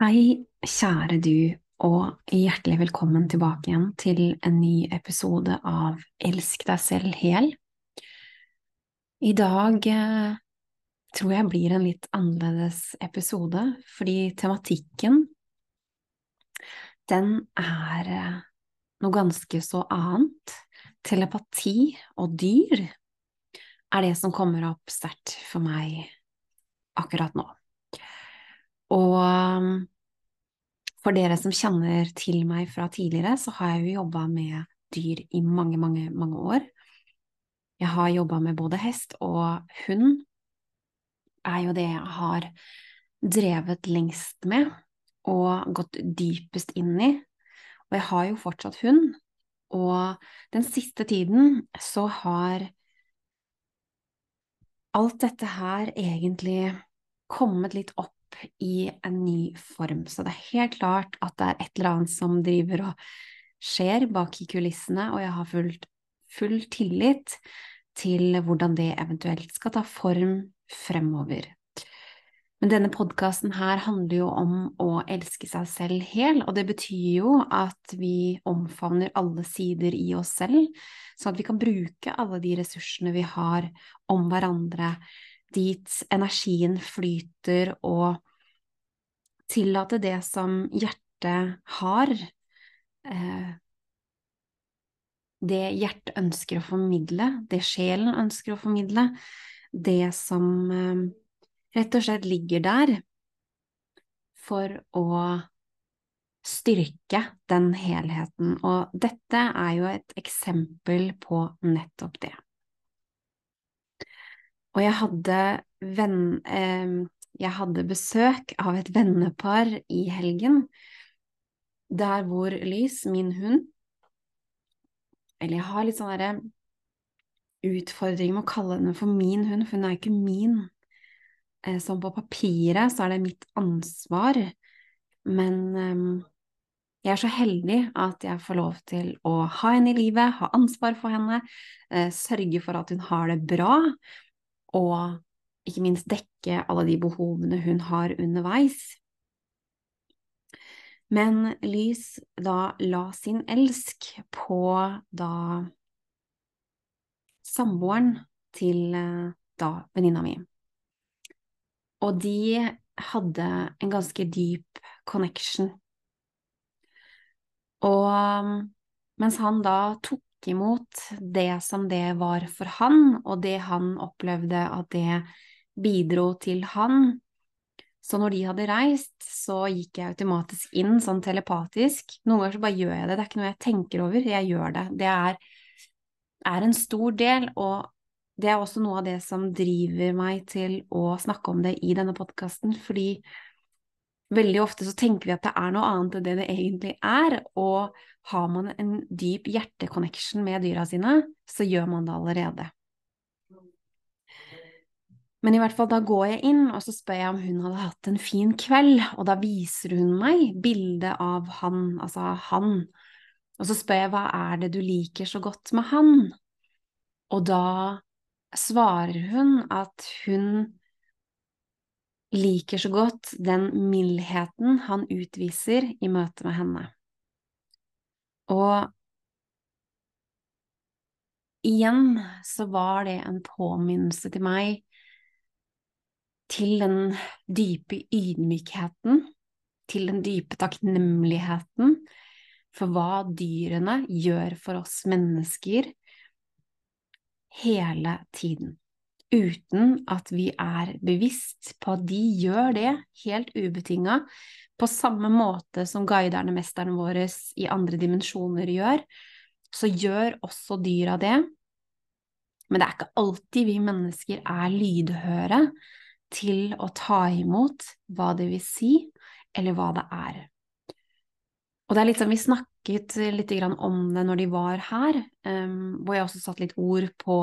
Hei, kjære du, og hjertelig velkommen tilbake igjen til en ny episode av Elsk deg selv hel. I dag eh, tror jeg blir en litt annerledes episode, fordi tematikken den er eh, noe ganske så annet. Telepati og dyr er det som kommer opp sterkt for meg akkurat nå. Og um, for dere som kjenner til meg fra tidligere, så har jeg jo jobba med dyr i mange, mange, mange år. Jeg har jobba med både hest og hund, er jo det jeg har drevet lengst med og gått dypest inn i. Og jeg har jo fortsatt hund, og den siste tiden så har alt dette her egentlig kommet litt opp i en ny form. Så det er helt klart at det er et eller annet som driver og skjer bak i kulissene, og jeg har fullt, full tillit til hvordan det eventuelt skal ta form fremover. Men denne podkasten her handler jo om å elske seg selv hel, og det betyr jo at vi omfavner alle sider i oss selv, sånn at vi kan bruke alle de ressursene vi har om hverandre, dit energien flyter, og tillate det som hjertet har, eh, det hjertet ønsker å formidle, det sjelen ønsker å formidle, det som eh, rett og slett ligger der for å styrke den helheten, og dette er jo et eksempel på nettopp det. Og jeg hadde, venn, eh, jeg hadde besøk av et vennepar i helgen, der hvor Lys, min hund. Eller jeg har litt sånn derre utfordring med å kalle henne for min hund, for hun er ikke min. Eh, som på papiret så er det mitt ansvar, men eh, jeg er så heldig at jeg får lov til å ha henne i livet, ha ansvar for henne, eh, sørge for at hun har det bra, og ikke minst dekke alle de behovene hun har underveis. Men Lys da la sin elsk på da samboeren til eh, da venninna mi. Og de hadde en ganske dyp connection. Og mens han da tok imot det som det var for han, og det han opplevde at det bidro til han. Så når de hadde reist, så gikk jeg automatisk inn sånn telepatisk. Noen ganger så bare gjør jeg det, det er ikke noe jeg tenker over, jeg gjør det. Det er, er en stor del, og det er også noe av det som driver meg til å snakke om det i denne podkasten, fordi veldig ofte så tenker vi at det er noe annet enn det det egentlig er, og har man en dyp hjerteconnection med dyra sine, så gjør man det allerede. Men i hvert fall, da går jeg inn, og så spør jeg om hun hadde hatt en fin kveld, og da viser hun meg bildet av han, altså han, og så spør jeg hva er det du liker så godt med han, og da svarer hun at hun liker så godt den mildheten han utviser i møte med henne. Og igjen så var det en påminnelse til meg til den dype ydmykheten, til den dype takknemligheten for hva dyrene gjør for oss mennesker hele tiden uten at vi er bevisst på at de gjør det helt ubetinga, på samme måte som guiderne, mesterne våre i andre dimensjoner gjør, så gjør også dyra det. Men det er ikke alltid vi mennesker er lydhøre til å ta imot hva det vil si, eller hva det er. Og det er litt sånn, Vi snakket litt om det når de var her, um, hvor jeg også satte litt ord på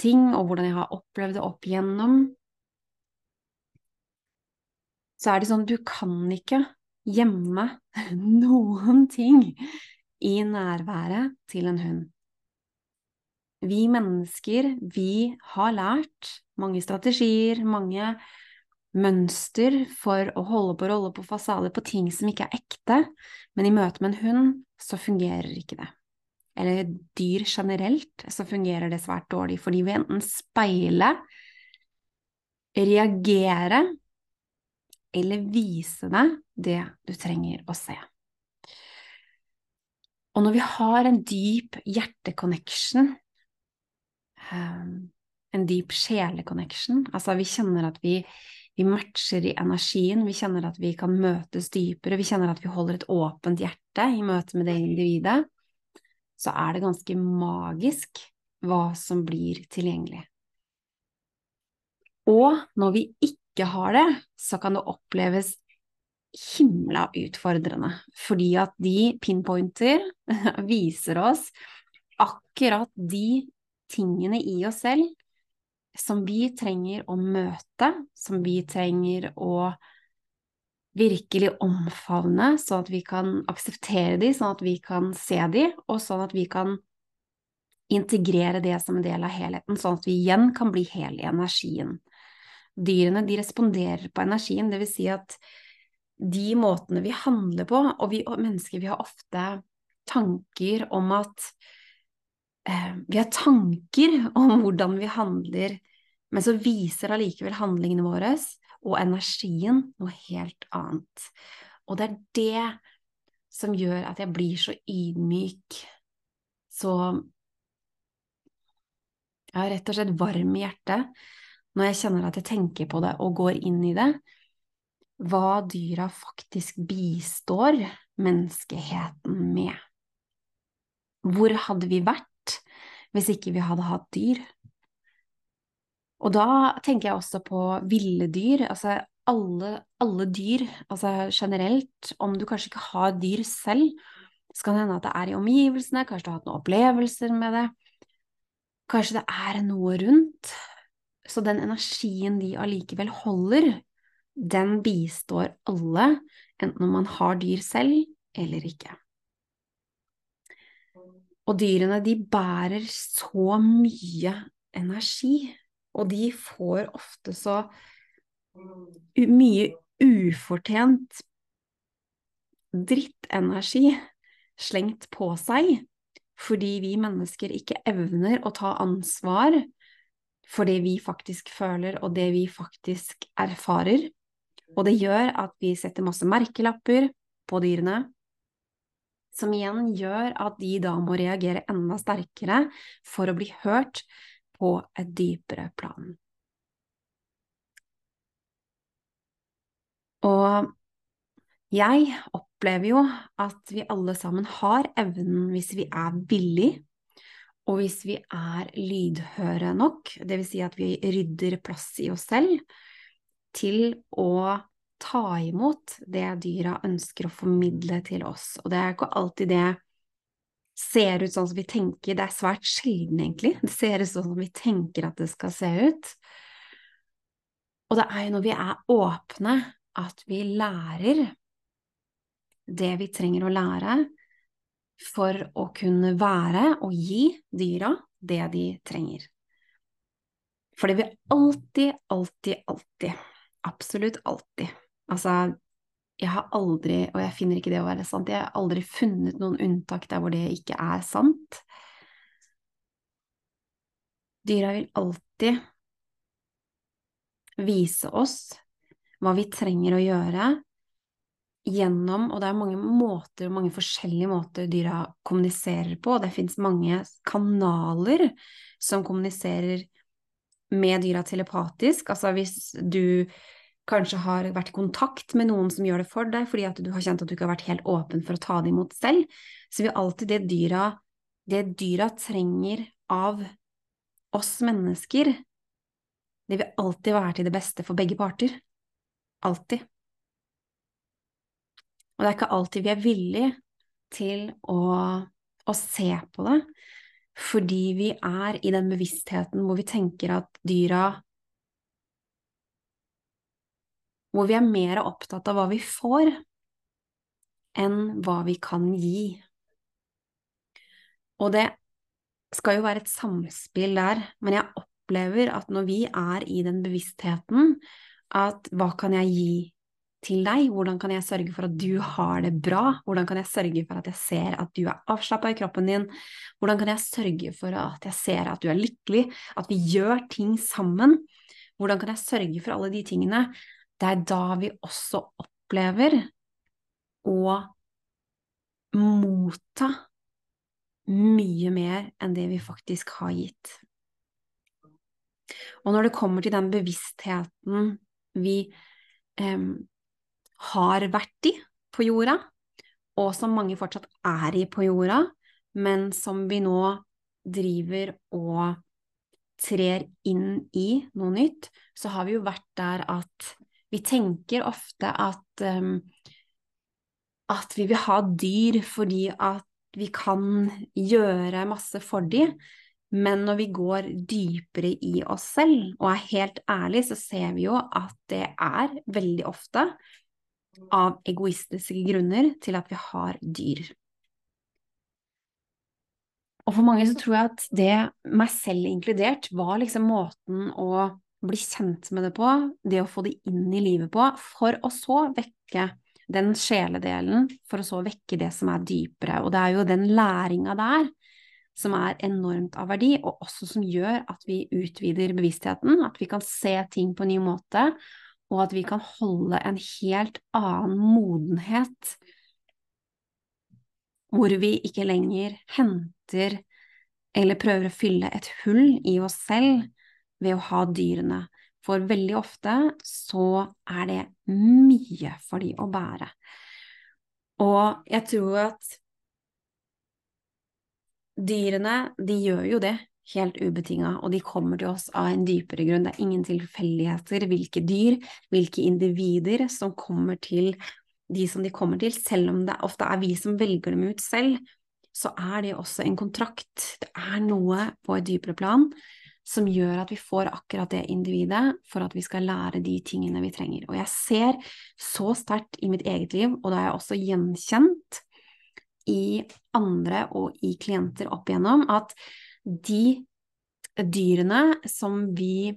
ting og hvordan jeg har opplevd det opp igjennom. Så er det sånn, du kan ikke gjemme noen ting i nærværet til en hund. Vi mennesker, vi har lært mange strategier, mange mønster for å holde på rolle på fasader på ting som ikke er ekte, men i møte med en hund så fungerer ikke det. Eller dyr generelt, så fungerer det svært dårlig, fordi vi enten speile, reagere eller vise deg det du trenger å se. Og når vi har en dyp hjerteconnection, um, en dyp sjeleconnection, altså vi kjenner at vi vi matcher i energien, vi kjenner at vi kan møtes dypere, vi kjenner at vi holder et åpent hjerte i møte med det individet, så er det ganske magisk hva som blir tilgjengelig. Og når vi ikke har det, så kan det oppleves himla utfordrende, fordi at de pinpointer viser oss akkurat de tingene i oss selv som vi trenger å møte, som vi trenger å virkelig omfavne, sånn at vi kan akseptere de, sånn at vi kan se de, og sånn at vi kan integrere det som en del av helheten, sånn at vi igjen kan bli hel i energien. Dyrene de responderer på energien, vil si at de måtene vi handler på, og vi mennesker vi har ofte tanker om at eh, Vi har tanker om hvordan vi handler men så viser allikevel handlingene våre og energien noe helt annet. Og det er det som gjør at jeg blir så ydmyk, så Jeg er rett og slett varm i hjertet når jeg kjenner at jeg tenker på det og går inn i det. Hva dyra faktisk bistår menneskeheten med. Hvor hadde vi vært hvis ikke vi hadde hatt dyr? Og da tenker jeg også på ville dyr, altså alle, alle, dyr, altså generelt, om du kanskje ikke har dyr selv, så kan det hende at det er i omgivelsene, kanskje du har hatt noen opplevelser med det, kanskje det er noe rundt, så den energien de allikevel holder, den bistår alle, enten om man har dyr selv eller ikke. Og dyrene, de bærer så mye energi og de får ofte så mye ufortjent drittenergi slengt på seg fordi vi mennesker ikke evner å ta ansvar for det vi faktisk føler, og det vi faktisk erfarer. Og det gjør at vi setter masse merkelapper på dyrene, som igjen gjør at de da må reagere enda sterkere for å bli hørt, på et dypere plan. Og jeg opplever jo at vi alle sammen har evnen hvis vi er villige, og hvis vi er lydhøre nok, dvs. Si at vi rydder plass i oss selv til å ta imot det dyra ønsker å formidle til oss. Og det er ikke alltid det ser ut sånn som vi tenker. Det er svært sjelden, egentlig. Det ser ut sånn som vi tenker at det skal se ut. Og det er jo når vi er åpne, at vi lærer det vi trenger å lære for å kunne være og gi dyra det de trenger. For det vil alltid, alltid, alltid, absolutt alltid Altså, jeg har aldri, og jeg finner ikke det å være sant, jeg har aldri funnet noen unntak der hvor det ikke er sant. Dyra vil alltid vise oss hva vi trenger å gjøre gjennom, og det er mange måter, mange forskjellige måter dyra kommuniserer på, og det fins mange kanaler som kommuniserer med dyra telepatisk, altså hvis du kanskje har vært i kontakt med noen som gjør det for deg, fordi at du har kjent at du ikke har vært helt åpen for å ta det imot selv, så vil alltid det dyra, det dyra trenger av oss mennesker, det vil alltid være til det beste for begge parter. Alltid. Og det er ikke alltid vi er villige til å, å se på det, fordi vi er i den bevisstheten hvor vi tenker at dyra Hvor vi er mer opptatt av hva vi får, enn hva vi kan gi. Og det skal jo være et samspill der, men jeg opplever at når vi er i den bevisstheten at hva kan jeg gi til deg? Hvordan kan jeg sørge for at du har det bra? Hvordan kan jeg sørge for at jeg ser at du er avslappa i kroppen din? Hvordan kan jeg sørge for at jeg ser at du er lykkelig? At vi gjør ting sammen? Hvordan kan jeg sørge for alle de tingene? Det er da vi også opplever å motta mye mer enn det vi faktisk har gitt. Og når det kommer til den bevisstheten vi eh, har vært i på jorda, og som mange fortsatt er i på jorda, men som vi nå driver og trer inn i noe nytt, så har vi jo vært der at vi tenker ofte at um, at vi vil ha dyr fordi at vi kan gjøre masse for dem, men når vi går dypere i oss selv og er helt ærlig, så ser vi jo at det er veldig ofte av egoistiske grunner til at vi har dyr. Og for mange så tror jeg at det, meg selv inkludert, var liksom måten å bli kjent med det på, det å få det inn i livet på, for å så vekke den sjeledelen, for å så vekke det som er dypere. Og det er jo den læringa der som er enormt av verdi, og også som gjør at vi utvider bevisstheten, at vi kan se ting på en ny måte, og at vi kan holde en helt annen modenhet, hvor vi ikke lenger henter eller prøver å fylle et hull i oss selv ved å ha dyrene. For veldig ofte så er det mye for de å bære. Og jeg tror at dyrene, de gjør jo det helt ubetinga, og de kommer til oss av en dypere grunn. Det er ingen tilfeldigheter hvilke dyr, hvilke individer som kommer til de som de kommer til, selv om det ofte er vi som velger dem ut selv, så er det også en kontrakt. Det er noe på et dypere plan som gjør at vi får akkurat det individet for at vi skal lære de tingene vi trenger. Og jeg ser så sterkt i mitt eget liv, og da er jeg også gjenkjent i andre og i klienter opp igjennom, at de dyrene som vi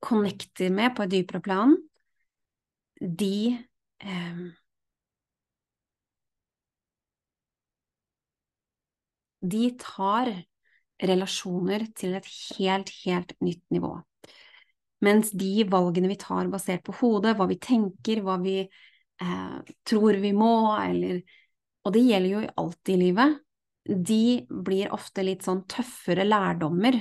connecter med på et dypere plan, de eh, De tar relasjoner til et helt, helt nytt nivå. Mens de valgene vi tar basert på hodet, hva vi tenker, hva vi eh, tror vi må, eller Og det gjelder jo alt i livet de blir ofte litt sånn tøffere lærdommer.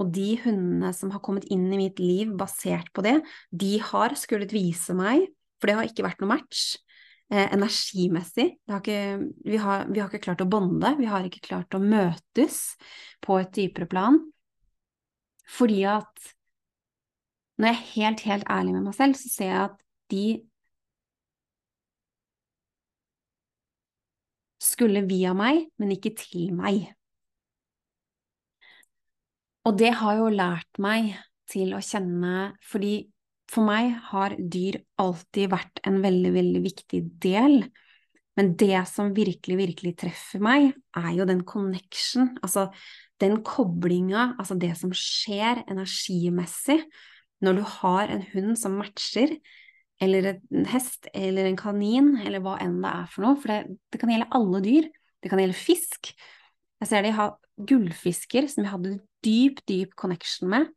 Og de hundene som har kommet inn i mitt liv basert på det, de har skullet vise meg, for det har ikke vært noe match, eh, energimessig. Har ikke, vi, har, vi, har, ikke klart å bonde, vi har ikke klart å møtes på et dypere plan. Fordi at når jeg er helt, helt ærlig med meg selv, så ser jeg at de skulle via meg, men ikke til meg. Og det har jo lært meg til å kjenne Fordi for meg har dyr alltid vært en veldig, veldig viktig del. Men det som virkelig, virkelig treffer meg, er jo den connection, altså den koblinga, altså det som skjer energimessig når du har en hund som matcher eller en hest, eller en kanin, eller hva enn det er for noe. For det, det kan gjelde alle dyr. Det kan gjelde fisk. Jeg ser de har gullfisker som jeg hadde dyp, dyp connection med.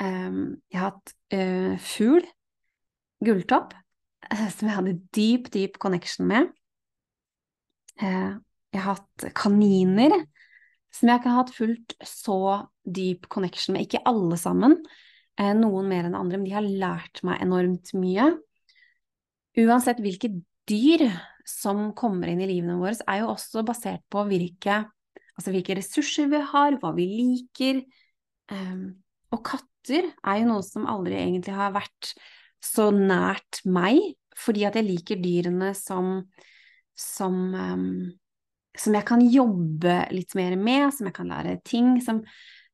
Um, jeg har hatt uh, fugl, gulltopp, uh, som jeg hadde dyp, dyp connection med. Uh, jeg har hatt kaniner, som jeg ikke har hatt fullt så dyp connection med. Ikke alle sammen, noen mer enn andre, men de har lært meg enormt mye uansett hvilke dyr som kommer inn i livene våre, er jo også basert på hvilke, altså hvilke ressurser vi har, hva vi liker. Um, og katter er jo noe som aldri egentlig har vært så nært meg fordi at jeg liker dyrene som, som, um, som jeg kan jobbe litt mer med, som jeg kan lære ting, som,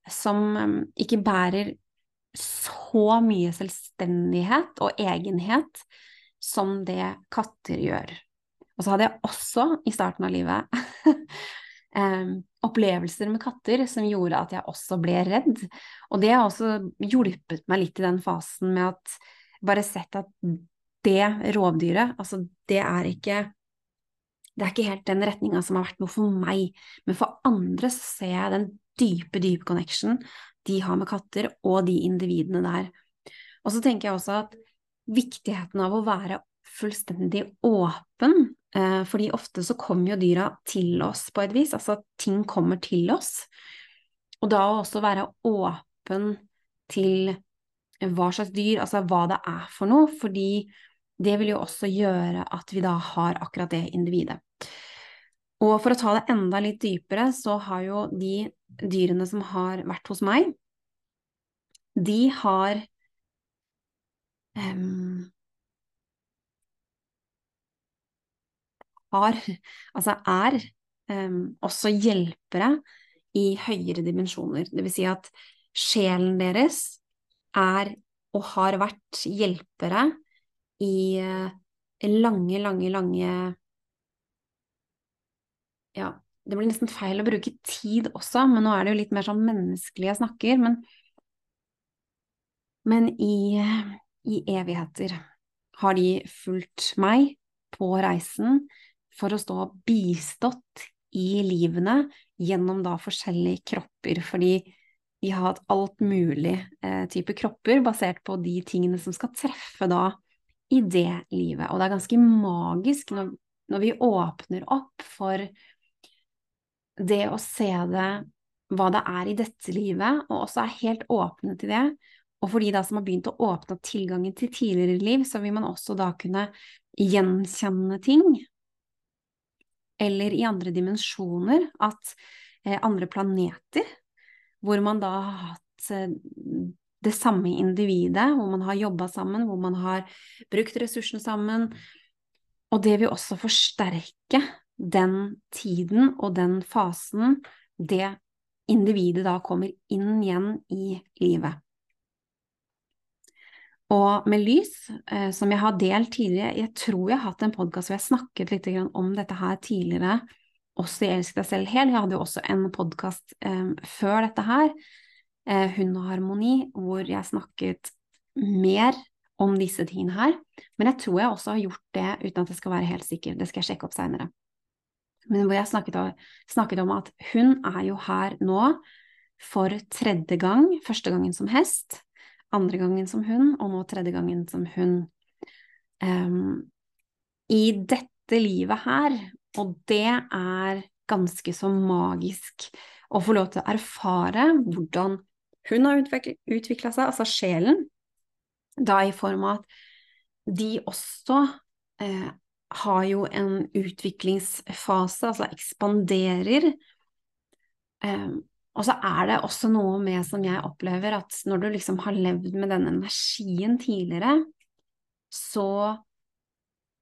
som um, ikke bærer så mye selvstendighet og egenhet som det katter gjør. Og så hadde jeg også i starten av livet opplevelser med katter som gjorde at jeg også ble redd. Og det har også hjulpet meg litt i den fasen med at bare sett at det rovdyret, altså det er ikke det er ikke helt den retninga som har vært noe for meg, men for andre ser jeg den dype, dype connection de har med katter, og de individene der. Og så tenker jeg også at viktigheten av å være fullstendig åpen, fordi ofte så kommer jo dyra til oss på et vis, altså ting kommer til oss. Og da også være åpen til hva slags dyr, altså hva det er for noe, fordi det vil jo også gjøre at vi da har akkurat det individet. Og for å ta det enda litt dypere, så har jo de dyrene som har vært hos meg, de har um, har, altså er, um, også hjelpere i høyere dimensjoner. Det vil si at sjelen deres er og har vært hjelpere i uh, lange, lange, lange Ja, det blir nesten feil å bruke tid også, men nå er det jo litt mer sånn menneskelig jeg snakker. Men, men i, i evigheter har de fulgt meg på reisen for å stå bistått i livene gjennom da forskjellige kropper, fordi de har hatt alt mulig eh, type kropper basert på de tingene som skal treffe da i det livet. Og det er ganske magisk når, når vi åpner opp for det å se det, hva det er i dette livet, og også er helt åpne til det. Og for de som har begynt å åpne opp tilgangen til tidligere liv, så vil man også da kunne gjenkjenne ting eller i andre dimensjoner, at eh, andre planeter, hvor man da har hatt eh, det samme individet, hvor man har jobba sammen, hvor man har brukt ressursene sammen. Og det vil også forsterke den tiden og den fasen det individet da kommer inn igjen i livet. Og med lys, eh, som jeg har delt tidligere, jeg tror jeg har hatt en podkast hvor jeg snakket litt om dette her tidligere, også i Elsk deg selv hel. Jeg hadde jo også en podkast eh, før dette her, eh, Hund og harmoni, hvor jeg snakket mer om disse tingene her. Men jeg tror jeg også har gjort det uten at jeg skal være helt sikker, det skal jeg sjekke opp seinere. Men hvor jeg snakket, snakket om at hun er jo her nå for tredje gang, første gangen som hest andre gangen som hund, og nå tredje gangen som hund. Um, I dette livet her, og det er ganske så magisk å få lov til å erfare hvordan hun har utvikla seg, altså sjelen, da i form av at de også eh, har jo en utviklingsfase, altså ekspanderer. Um, og så er det også noe med som jeg opplever, at når du liksom har levd med denne energien tidligere, så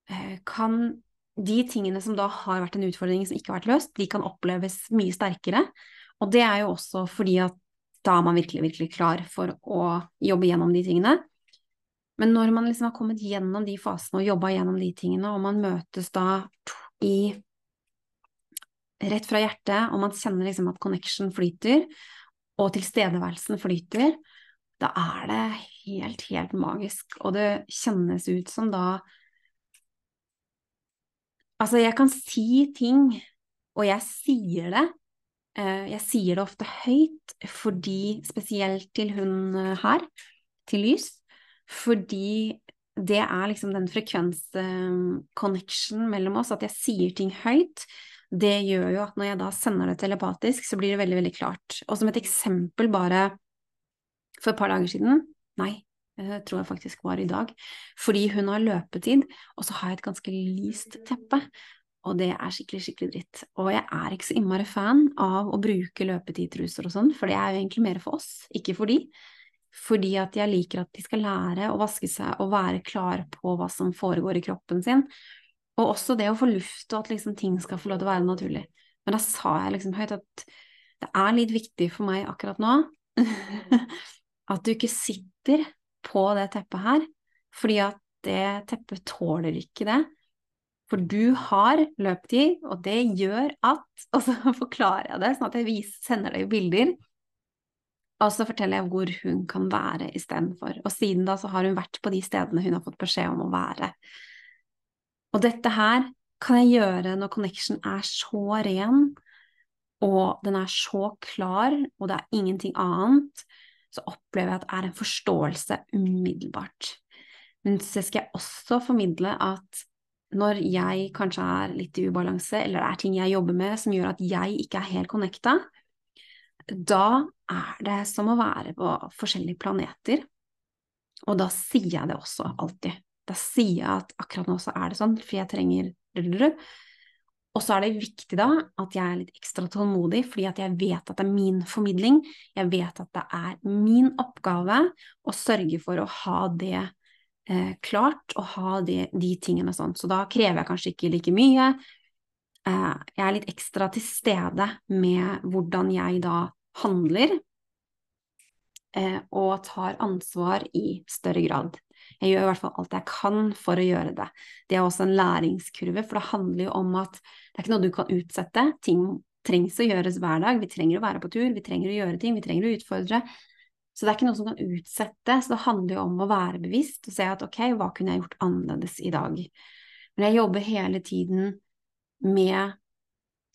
eh, kan de tingene som da har vært en utfordring som ikke har vært løst, de kan oppleves mye sterkere. Og det er jo også fordi at da er man virkelig, virkelig klar for å jobbe gjennom de tingene. Men når man liksom har kommet gjennom de fasene og jobba gjennom de tingene, og man møtes da i rett fra hjertet, og man kjenner liksom at connection flyter, og tilstedeværelsen flyter, da er det helt, helt magisk. Og det kjennes ut som da Altså, jeg kan si ting, og jeg sier det. Eh, jeg sier det ofte høyt, fordi Spesielt til hun eh, her, til Lys. Fordi det er liksom den frekvens-connection mellom oss, at jeg sier ting høyt det gjør jo at når jeg da sender det telepatisk, så blir det veldig, veldig klart. Og som et eksempel bare for et par dager siden Nei, det tror jeg faktisk var i dag. Fordi hun har løpetid, og så har jeg et ganske lyst teppe. Og det er skikkelig, skikkelig dritt. Og jeg er ikke så innmari fan av å bruke løpetidtruser og sånn, for det er jo egentlig mer for oss, ikke for de. fordi at jeg liker at de skal lære å vaske seg og være klar på hva som foregår i kroppen sin. Og også det å få luft, og at liksom ting skal få lov til å være naturlig. Men da sa jeg liksom høyt at det er litt viktig for meg akkurat nå at du ikke sitter på det teppet her, fordi at det teppet tåler ikke det. For du har løptid, og det gjør at Og så forklarer jeg det, sånn at jeg viser, sender deg bilder. Og så forteller jeg hvor hun kan være istedenfor. Og siden da så har hun vært på de stedene hun har fått beskjed om å være. Og dette her kan jeg gjøre når connection er så ren, og den er så klar, og det er ingenting annet, så opplever jeg at det er en forståelse umiddelbart. Men så skal jeg også formidle at når jeg kanskje er litt i ubalanse, eller det er ting jeg jobber med som gjør at jeg ikke er helt connecta, da er det som å være på forskjellige planeter. Og da sier jeg det også alltid. Da sier jeg at akkurat nå så er det sånn, for jeg trenger og så er det viktig da at jeg er litt ekstra tålmodig, fordi at jeg vet at det er min formidling. Jeg vet at det er min oppgave å sørge for å ha det eh, klart, og ha det, de tingene sånn. Så da krever jeg kanskje ikke like mye. Eh, jeg er litt ekstra til stede med hvordan jeg da handler, eh, og tar ansvar i større grad. Jeg gjør i hvert fall alt jeg kan for å gjøre det. Det er også en læringskurve, for det handler jo om at det er ikke noe du kan utsette. Ting trengs å gjøres hver dag. Vi trenger å være på tur, vi trenger å gjøre ting, vi trenger å utfordre. Så det er ikke noe som kan utsette, så det handler jo om å være bevisst og se at ok, hva kunne jeg gjort annerledes i dag? Men jeg jobber hele tiden med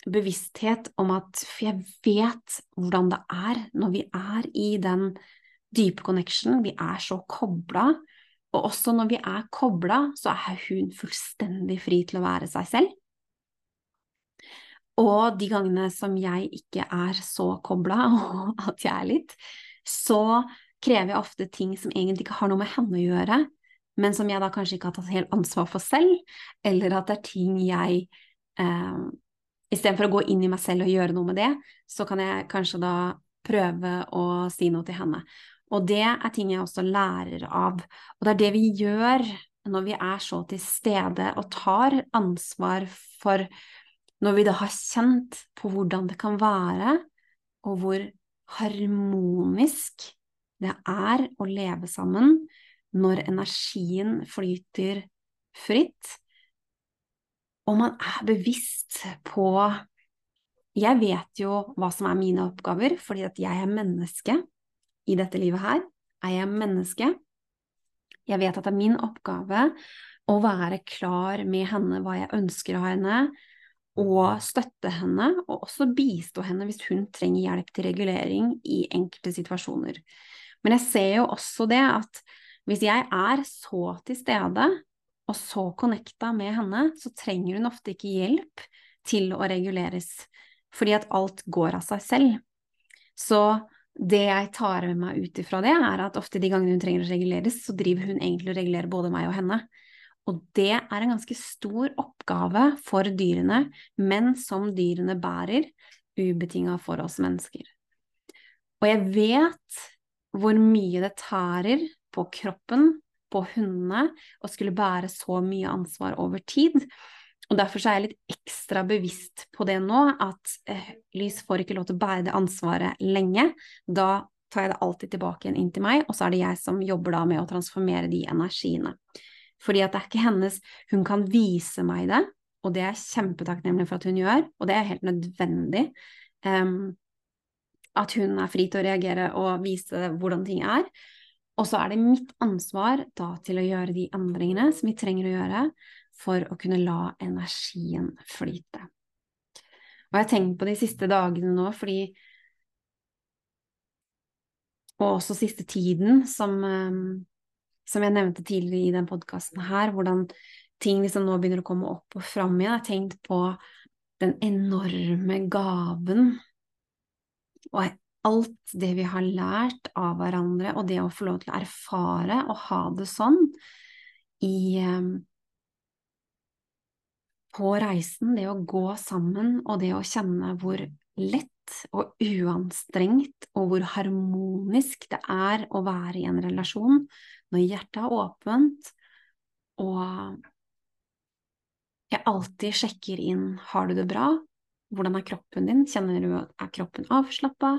bevissthet om at For jeg vet hvordan det er når vi er i den dype connection, vi er så kobla, og også når vi er kobla, så er hun fullstendig fri til å være seg selv. Og de gangene som jeg ikke er så kobla, og at jeg er litt, så krever jeg ofte ting som egentlig ikke har noe med henne å gjøre, men som jeg da kanskje ikke har tatt helt ansvar for selv, eller at det er ting jeg eh, Istedenfor å gå inn i meg selv og gjøre noe med det, så kan jeg kanskje da prøve å si noe til henne. Og det er ting jeg også lærer av. Og det er det vi gjør når vi er så til stede og tar ansvar for Når vi da har kjent på hvordan det kan være, og hvor harmonisk det er å leve sammen når energien flyter fritt, og man er bevisst på Jeg vet jo hva som er mine oppgaver, fordi at jeg er menneske i dette livet her? Er jeg menneske? Jeg vet at det er min oppgave å være klar med henne hva jeg ønsker av henne, og støtte henne, og også bistå henne hvis hun trenger hjelp til regulering i enkelte situasjoner. Men jeg ser jo også det at hvis jeg er så til stede og så connecta med henne, så trenger hun ofte ikke hjelp til å reguleres, fordi at alt går av seg selv. Så det jeg tar med meg ut ifra det, er at ofte de gangene hun trenger å reguleres, så driver hun egentlig og regulerer både meg og henne. Og det er en ganske stor oppgave for dyrene, men som dyrene bærer ubetinga for oss mennesker. Og jeg vet hvor mye det tærer på kroppen, på hundene, å skulle bære så mye ansvar over tid. Og derfor er jeg litt ekstra bevisst på det nå, at eh, Lys får ikke lov til å bære det ansvaret lenge. Da tar jeg det alltid tilbake igjen inn til meg, og så er det jeg som jobber da med å transformere de energiene. Fordi at det er ikke hennes Hun kan vise meg det, og det er jeg kjempetakknemlig for at hun gjør, og det er helt nødvendig. Um, at hun er fri til å reagere og vise hvordan ting er. Og så er det mitt ansvar da til å gjøre de endringene som vi trenger å gjøre for å kunne la energien flyte. Og jeg har tenkt på de siste dagene nå, fordi Og også siste tiden, som, ehm, som jeg nevnte tidligere i den podkasten her, hvordan ting liksom nå begynner å komme opp og fram igjen. Jeg har tenkt på den enorme gaven og alt det vi har lært av hverandre, og det å få lov til å erfare og ha det sånn i ehm, på reisen, det å gå sammen og det å kjenne hvor lett og uanstrengt, og hvor harmonisk det er å være i en relasjon når hjertet er åpent, og jeg alltid sjekker inn har du det bra, hvordan er kroppen din, kjenner du er kroppen avslappa,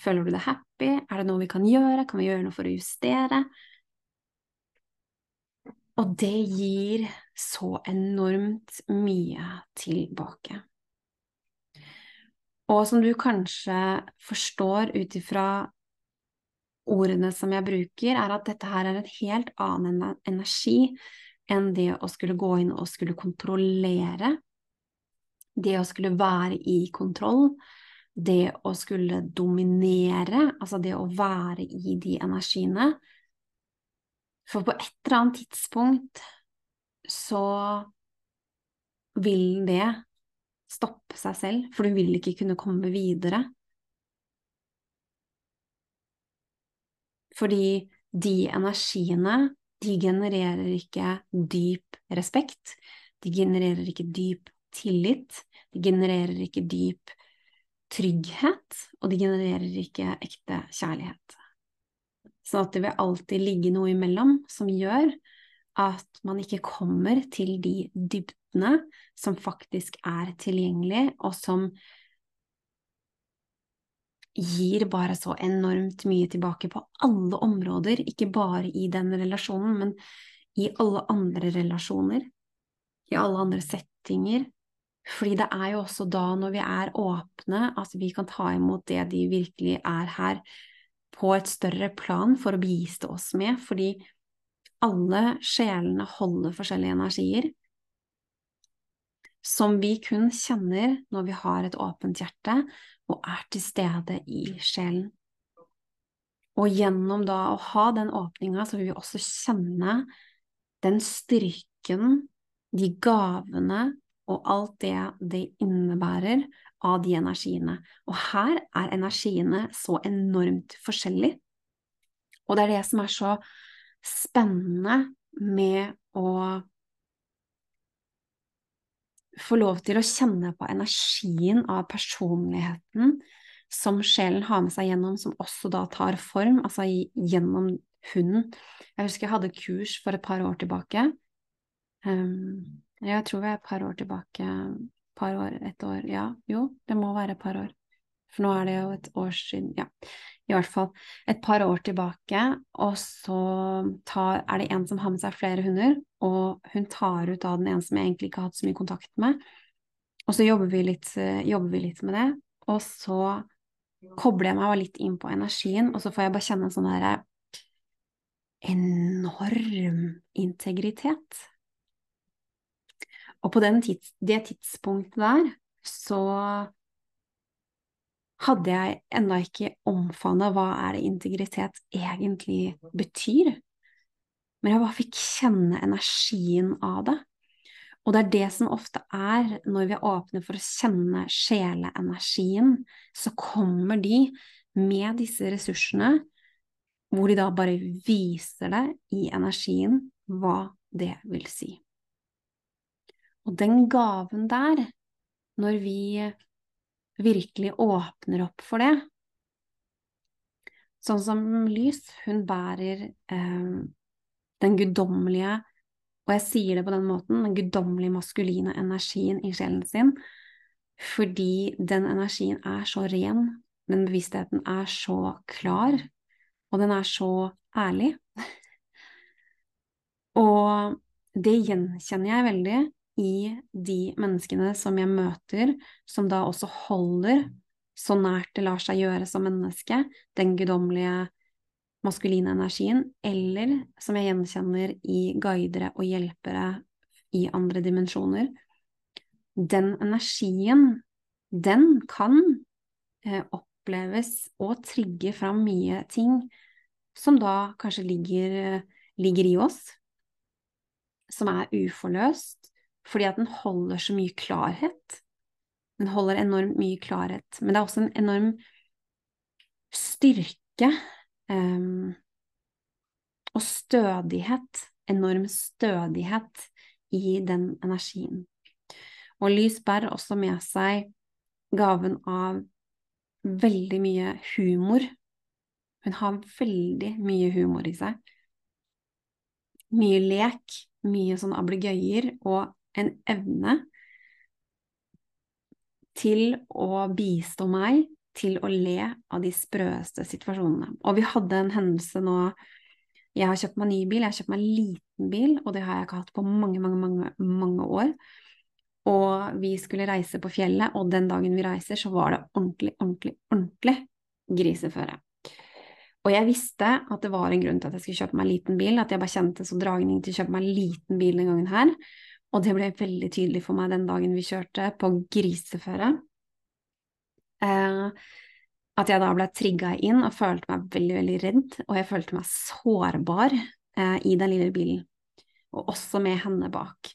føler du deg happy, er det noe vi kan gjøre, kan vi gjøre noe for å justere? Og det gir så enormt mye tilbake. Og som du kanskje forstår ut ifra ordene som jeg bruker, er at dette her er en helt annen energi enn det å skulle gå inn og skulle kontrollere. Det å skulle være i kontroll. Det å skulle dominere, altså det å være i de energiene. For på et eller annet tidspunkt så vil det stoppe seg selv, for du vil ikke kunne komme videre. Fordi de energiene, de genererer ikke dyp respekt, de genererer ikke dyp tillit, de genererer ikke dyp trygghet, og de genererer ikke ekte kjærlighet. Sånn at det vil alltid ligge noe imellom som gjør at man ikke kommer til de dybdene som faktisk er tilgjengelig, og som gir bare så enormt mye tilbake på alle områder, ikke bare i den relasjonen, men i alle andre relasjoner, i alle andre settinger. Fordi det er jo også da, når vi er åpne, at vi kan ta imot det de virkelig er her, på et større plan for å bistå oss med, fordi alle sjelene holder forskjellige energier som vi kun kjenner når vi har et åpent hjerte og er til stede i sjelen. Og gjennom da å ha den åpninga, så vil vi også kjenne den styrken, de gavene og alt det det innebærer av de energiene. Og her er energiene så enormt forskjellige. Og det er det som er så spennende med å få lov til å kjenne på energien av personligheten som sjelen har med seg gjennom, som også da tar form, altså gjennom hunden. Jeg husker jeg hadde kurs for et par år tilbake. Um, jeg tror vi er et par år tilbake. Par år, et år Ja, jo, det må være et par år. For nå er det jo et år siden, ja i hvert fall et par år tilbake, og så tar, er det en som har med seg flere hunder, og hun tar ut av den ene som jeg egentlig ikke har hatt så mye kontakt med, og så jobber vi litt, jobber vi litt med det, og så kobler jeg meg litt inn på energien, og så får jeg bare kjenne en sånn derre enorm integritet. Og på tids, det tidspunktet der så hadde jeg ennå ikke omfavna hva er det integritet egentlig betyr. Men jeg bare fikk kjenne energien av det. Og det er det som ofte er når vi er åpne for å kjenne sjeleenergien, så kommer de med disse ressursene, hvor de da bare viser det i energien hva det vil si. Og den gaven der, når vi virkelig åpner opp for det. Sånn som lys, hun bærer eh, den guddommelige, og jeg sier det på den måten, den guddommelige maskuline energien i sjelen sin, fordi den energien er så ren, den bevisstheten er så klar, og den er så ærlig. og det gjenkjenner jeg veldig i de menneskene som jeg møter, som da også holder så nært det lar seg gjøre som menneske, den guddommelige maskuline energien, eller som jeg gjenkjenner i guidere og hjelpere i andre dimensjoner. Den energien, den kan eh, oppleves og trigge fram mye ting som da kanskje ligger, ligger i oss, som er uforløst, fordi at den holder så mye klarhet. Den holder enormt mye klarhet, men det er også en enorm styrke um, og stødighet, enorm stødighet i den energien. Og lys bærer også med seg gaven av veldig mye humor. Hun har veldig mye humor i seg. Mye lek, mye sånn ablegøyer og en evne til å bistå meg til å le av de sprøeste situasjonene. Og vi hadde en hendelse nå Jeg har kjøpt meg ny bil, jeg har kjøpt meg en liten bil, og det har jeg ikke hatt på mange, mange, mange, mange år. Og vi skulle reise på fjellet, og den dagen vi reiser, så var det ordentlig, ordentlig, ordentlig griseføre. Og jeg visste at det var en grunn til at jeg skulle kjøpe meg en liten bil, at jeg bare kjente så dragning til å kjøpe meg en liten bil den gangen her. Og det ble veldig tydelig for meg den dagen vi kjørte på griseføre. Eh, at jeg da ble trigga inn og følte meg veldig, veldig redd, og jeg følte meg sårbar eh, i den lille bilen, og også med henne bak.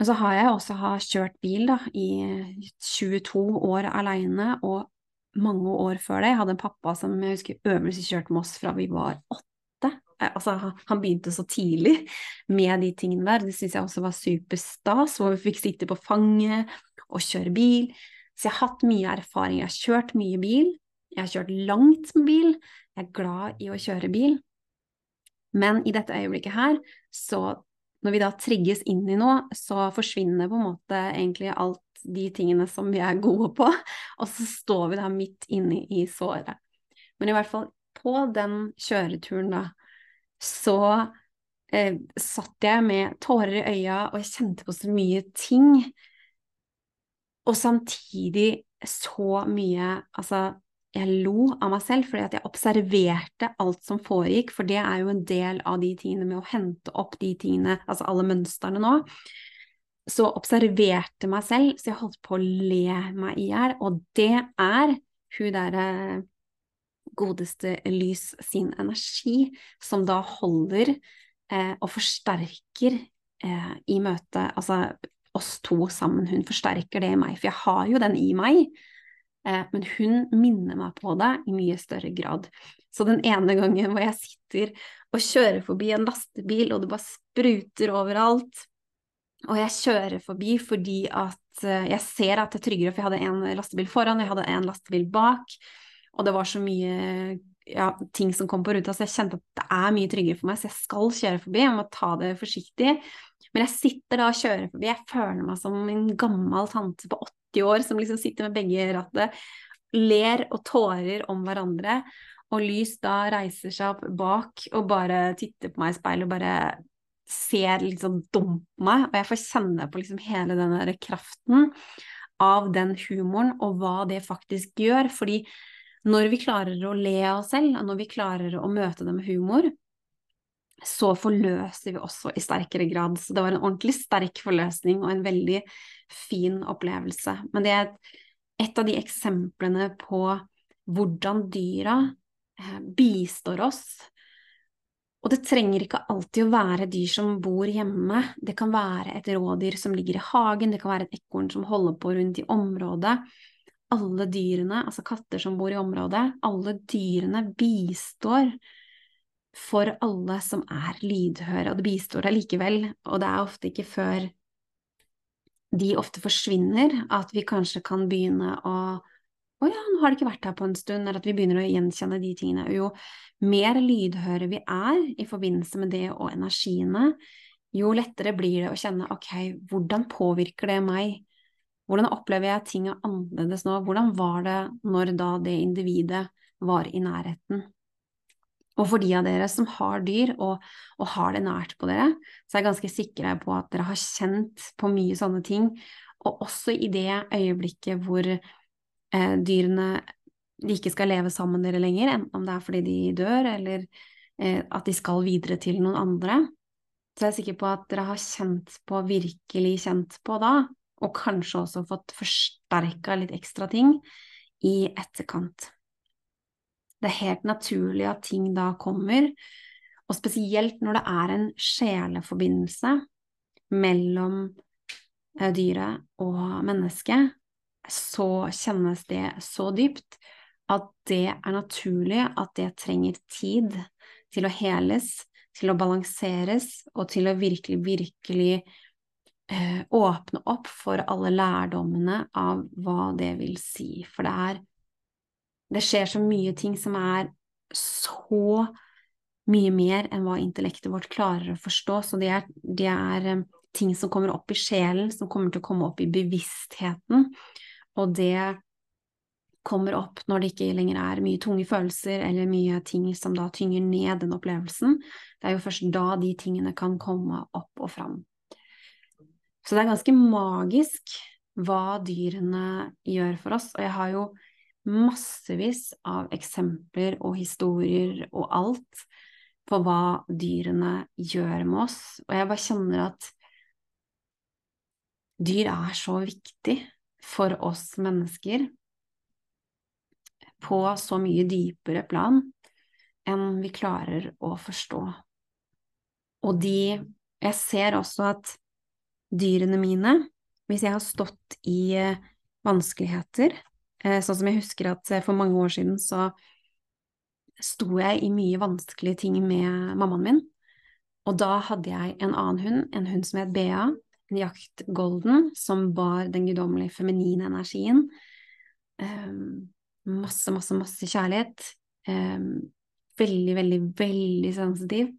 Men så har jeg også har kjørt bil da, i 22 år aleine, og mange år før det. Jeg hadde en pappa som jeg husker øvelseskjørte med oss fra vi var åtte. Eh, altså, han begynte så tidlig med de tingene der. Det syns jeg også var superstas, hvor vi fikk sitte på fanget og kjøre bil. Så jeg har hatt mye erfaring. Jeg har kjørt mye bil. Jeg har kjørt langt med bil. Jeg er glad i å kjøre bil. Men i dette øyeblikket her, så når vi da trigges inn i noe, så forsvinner på en måte egentlig alt de tingene som vi er gode på, og så står vi da midt inne i såret. Men i hvert fall på den kjøreturen, da, så eh, satt jeg med tårer i øya, og jeg kjente på så mye ting og samtidig så mye Altså, jeg lo av meg selv fordi at jeg observerte alt som foregikk, for det er jo en del av de tingene med å hente opp de tingene, altså alle mønstrene nå. Så observerte meg selv, så jeg holdt på å le meg i hjel, og det er hun derre godeste Lys sin energi, som da holder eh, og forsterker eh, i møte Altså oss to sammen. Hun forsterker det i meg, for jeg har jo den i meg. Eh, men hun minner meg på det i mye større grad. Så den ene gangen hvor jeg sitter og kjører forbi en lastebil, og det bare spruter overalt, og jeg kjører forbi fordi at eh, jeg ser at det er tryggere, for jeg hadde en lastebil foran, og jeg hadde en lastebil bak, og det var så mye ja, ting som kom på ruta, så jeg kjente at det er mye tryggere for meg, så jeg skal kjøre forbi, jeg må ta det forsiktig. Men jeg sitter da og kjører forbi, jeg føler meg som en gammel tante på 80 år som liksom sitter med begge rattet, ler og tårer om hverandre, og Lys da reiser seg opp bak og bare titter på meg i speilet og bare ser sånn dum på meg, og jeg får kjenne på liksom hele den der kraften av den humoren og hva det faktisk gjør, fordi når vi klarer å le av oss selv, og når vi klarer å møte det med humor, så forløser vi også i sterkere grad. Så det var en ordentlig sterk forløsning og en veldig fin opplevelse. Men det er et av de eksemplene på hvordan dyra eh, bistår oss. Og det trenger ikke alltid å være dyr som bor hjemme, det kan være et rådyr som ligger i hagen, det kan være et ekorn som holder på rundt i området. Alle dyrene, altså katter som bor i området, alle dyrene bistår for alle som er lydhøre, og det bistår allikevel, og det er ofte ikke før de ofte forsvinner at vi kanskje kan begynne å å ja, nå har det ikke vært her på en stund, eller at vi begynner å gjenkjenne de tingene. Jo mer lydhøre vi er i forbindelse med det og energiene, jo lettere blir det å kjenne ok, hvordan påvirker det meg? Hvordan opplever jeg ting annerledes nå? Hvordan var det når da det individet var i nærheten? Og for de av dere som har dyr og, og, har det nært på dere, så er jeg ganske sikre på at dere har kjent på mye sånne ting. Og også i det øyeblikket hvor eh, dyrene de ikke skal leve sammen med dere lenger, enten om det er fordi de dør, eller eh, at de skal videre til noen andre. Så jeg er sikker på at dere har kjent på, virkelig kjent på da, og kanskje også fått forsterka litt ekstra ting i etterkant. Det er helt naturlig at ting da kommer, og spesielt når det er en sjeleforbindelse mellom eh, dyret og mennesket, så kjennes det så dypt at det er naturlig at det trenger tid til å heles, til å balanseres og til å virkelig, virkelig eh, åpne opp for alle lærdommene av hva det vil si. For det er Det skjer så mye ting som er så mye mer enn hva intellektet vårt klarer å forstå. Så det er, det er eh, ting som kommer opp i sjelen, som kommer til å komme opp i bevisstheten. Og det kommer opp når det ikke lenger er mye tunge følelser eller mye ting som da tynger ned den opplevelsen. Det er jo først da de tingene kan komme opp og fram. Så det er ganske magisk hva dyrene gjør for oss. Og jeg har jo massevis av eksempler og historier og alt på hva dyrene gjør med oss. Og jeg bare kjenner at dyr er så viktig for oss mennesker på så mye dypere plan enn vi klarer å forstå. Og de Jeg ser også at dyrene mine, hvis jeg har stått i eh, vanskeligheter, eh, sånn som jeg husker at eh, for mange år siden så sto jeg i mye vanskelige ting med mammaen min, og da hadde jeg en annen hund, en hund som het Bea, en jakt golden, som bar den guddommelige feminine energien. Um, masse, masse, masse kjærlighet. Um, veldig, veldig, veldig sensitiv.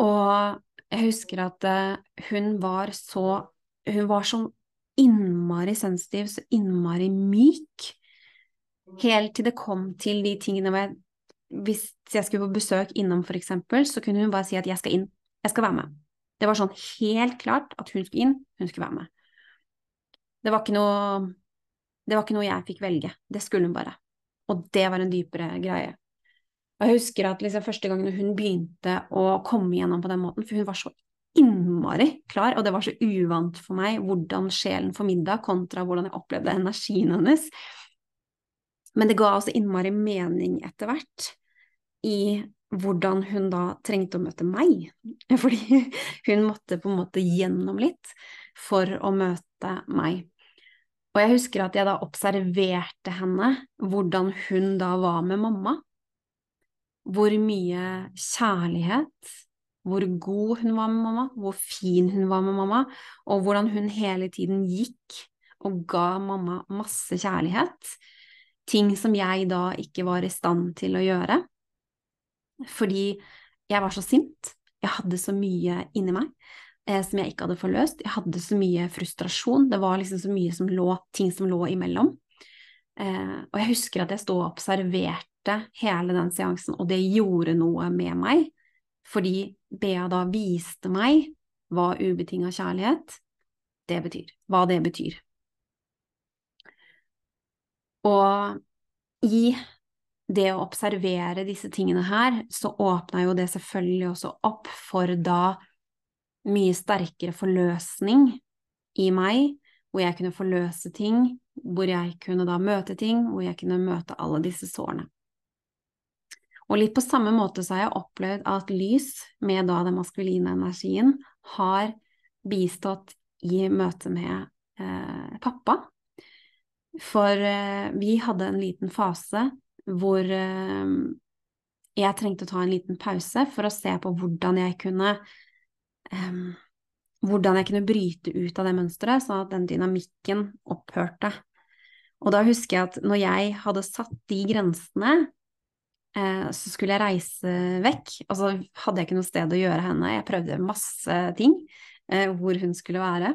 Og jeg husker at uh, hun var så Hun var så innmari sensitiv, så innmari myk. Helt til det kom til de tingene hvor jeg Hvis jeg skulle på besøk innom, for eksempel, så kunne hun bare si at 'jeg skal inn', 'jeg skal være med'. Det var sånn helt klart at hun skulle inn, hun skulle være med. Det var ikke noe det var ikke noe jeg fikk velge, det skulle hun bare. Og det var en dypere greie. Og jeg husker at liksom første gangen hun begynte å komme igjennom på den måten, for hun var så innmari klar, og det var så uvant for meg hvordan sjelen formidla kontra hvordan jeg opplevde energien hennes. Men det ga også innmari mening etter hvert i hvordan hun da trengte å møte meg, fordi hun måtte på en måte gjennom litt for å møte meg. Og jeg husker at jeg da observerte henne, hvordan hun da var med mamma. Hvor mye kjærlighet, hvor god hun var med mamma, hvor fin hun var med mamma, og hvordan hun hele tiden gikk og ga mamma masse kjærlighet. Ting som jeg da ikke var i stand til å gjøre. Fordi jeg var så sint, jeg hadde så mye inni meg eh, som jeg ikke hadde forløst. Jeg hadde så mye frustrasjon. Det var liksom så mye som lå, ting som lå imellom. Eh, og jeg husker at jeg sto og observerte hele den seansen, og det gjorde noe med meg. Fordi Bea da viste meg hva ubetinga kjærlighet det betyr. Hva det betyr. Og i det å observere disse tingene her, så åpna jo det selvfølgelig også opp for da mye sterkere forløsning i meg, hvor jeg kunne forløse ting, hvor jeg kunne da møte ting, hvor jeg kunne møte alle disse sårene. Og litt på samme måte så har jeg opplevd at lys, med da den maskuline energien, har bistått i møte med eh, pappa. For eh, vi hadde en liten fase hvor eh, jeg trengte å ta en liten pause for å se på hvordan jeg kunne um, hvordan jeg kunne bryte ut av det mønsteret, sånn at den dynamikken opphørte. Og da husker jeg at når jeg hadde satt de grensene, eh, så skulle jeg reise vekk, og så hadde jeg ikke noe sted å gjøre henne. Jeg prøvde masse ting eh, hvor hun skulle være.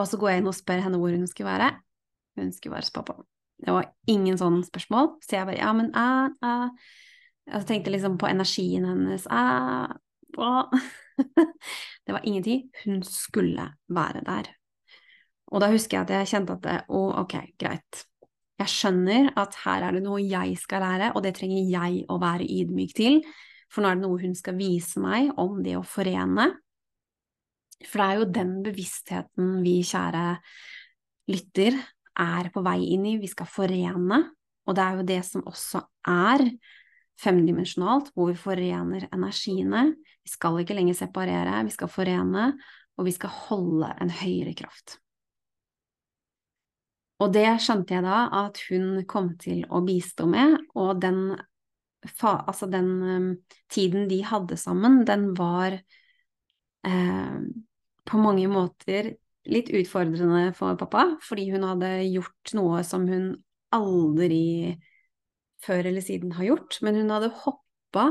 Og så går jeg inn og spør henne hvor hun skulle være. Hun skulle være hos pappa. Det var ingen sånne spørsmål, så jeg bare ja, men æ, æ. Jeg tenkte liksom på energien hennes. Æ, æ. det var ingenting. Hun skulle være der. Og da husker jeg at jeg kjente at det, å, ok, greit. Jeg skjønner at her er det noe jeg skal lære, og det trenger jeg å være ydmyk til. For nå er det noe hun skal vise meg om det å forene. For det er jo den bevisstheten vi, kjære lytter, er på vei inn i. Vi skal forene. Og det er jo det som også er femdimensjonalt, hvor vi forener energiene. Vi skal ikke lenger separere, vi skal forene, og vi skal holde en høyere kraft. Og det skjønte jeg da at hun kom til å bistå med, og den, altså den um, tiden de hadde sammen, den var eh, på mange måter litt utfordrende for pappa, fordi hun hadde gjort noe som hun aldri før eller siden har gjort, men hun hadde hoppa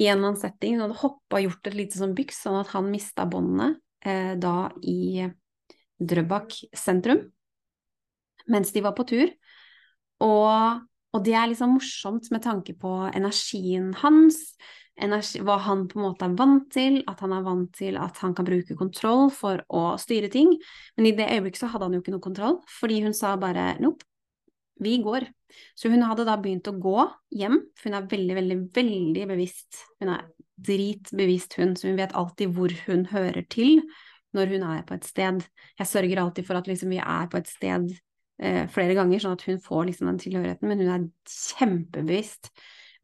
i en annen setting, hun hadde hoppa og gjort et lite sånn byks, sånn at han mista båndene eh, da i Drøbak sentrum mens de var på tur. Og, og det er liksom morsomt med tanke på energien hans, energi, hva han på en måte er vant til, at han er vant til at han kan bruke kontroll for å styre ting. Men i det øyeblikket så hadde han jo ikke noe kontroll, fordi hun sa bare nope, vi går. Så hun hadde da begynt å gå hjem, for hun er veldig, veldig, veldig bevisst. Hun er dritbevisst hun, så hun vet alltid hvor hun hører til når hun er på et sted. Jeg sørger alltid for at liksom vi er på et sted eh, flere ganger, sånn at hun får liksom den tilhørigheten, men hun er kjempebevisst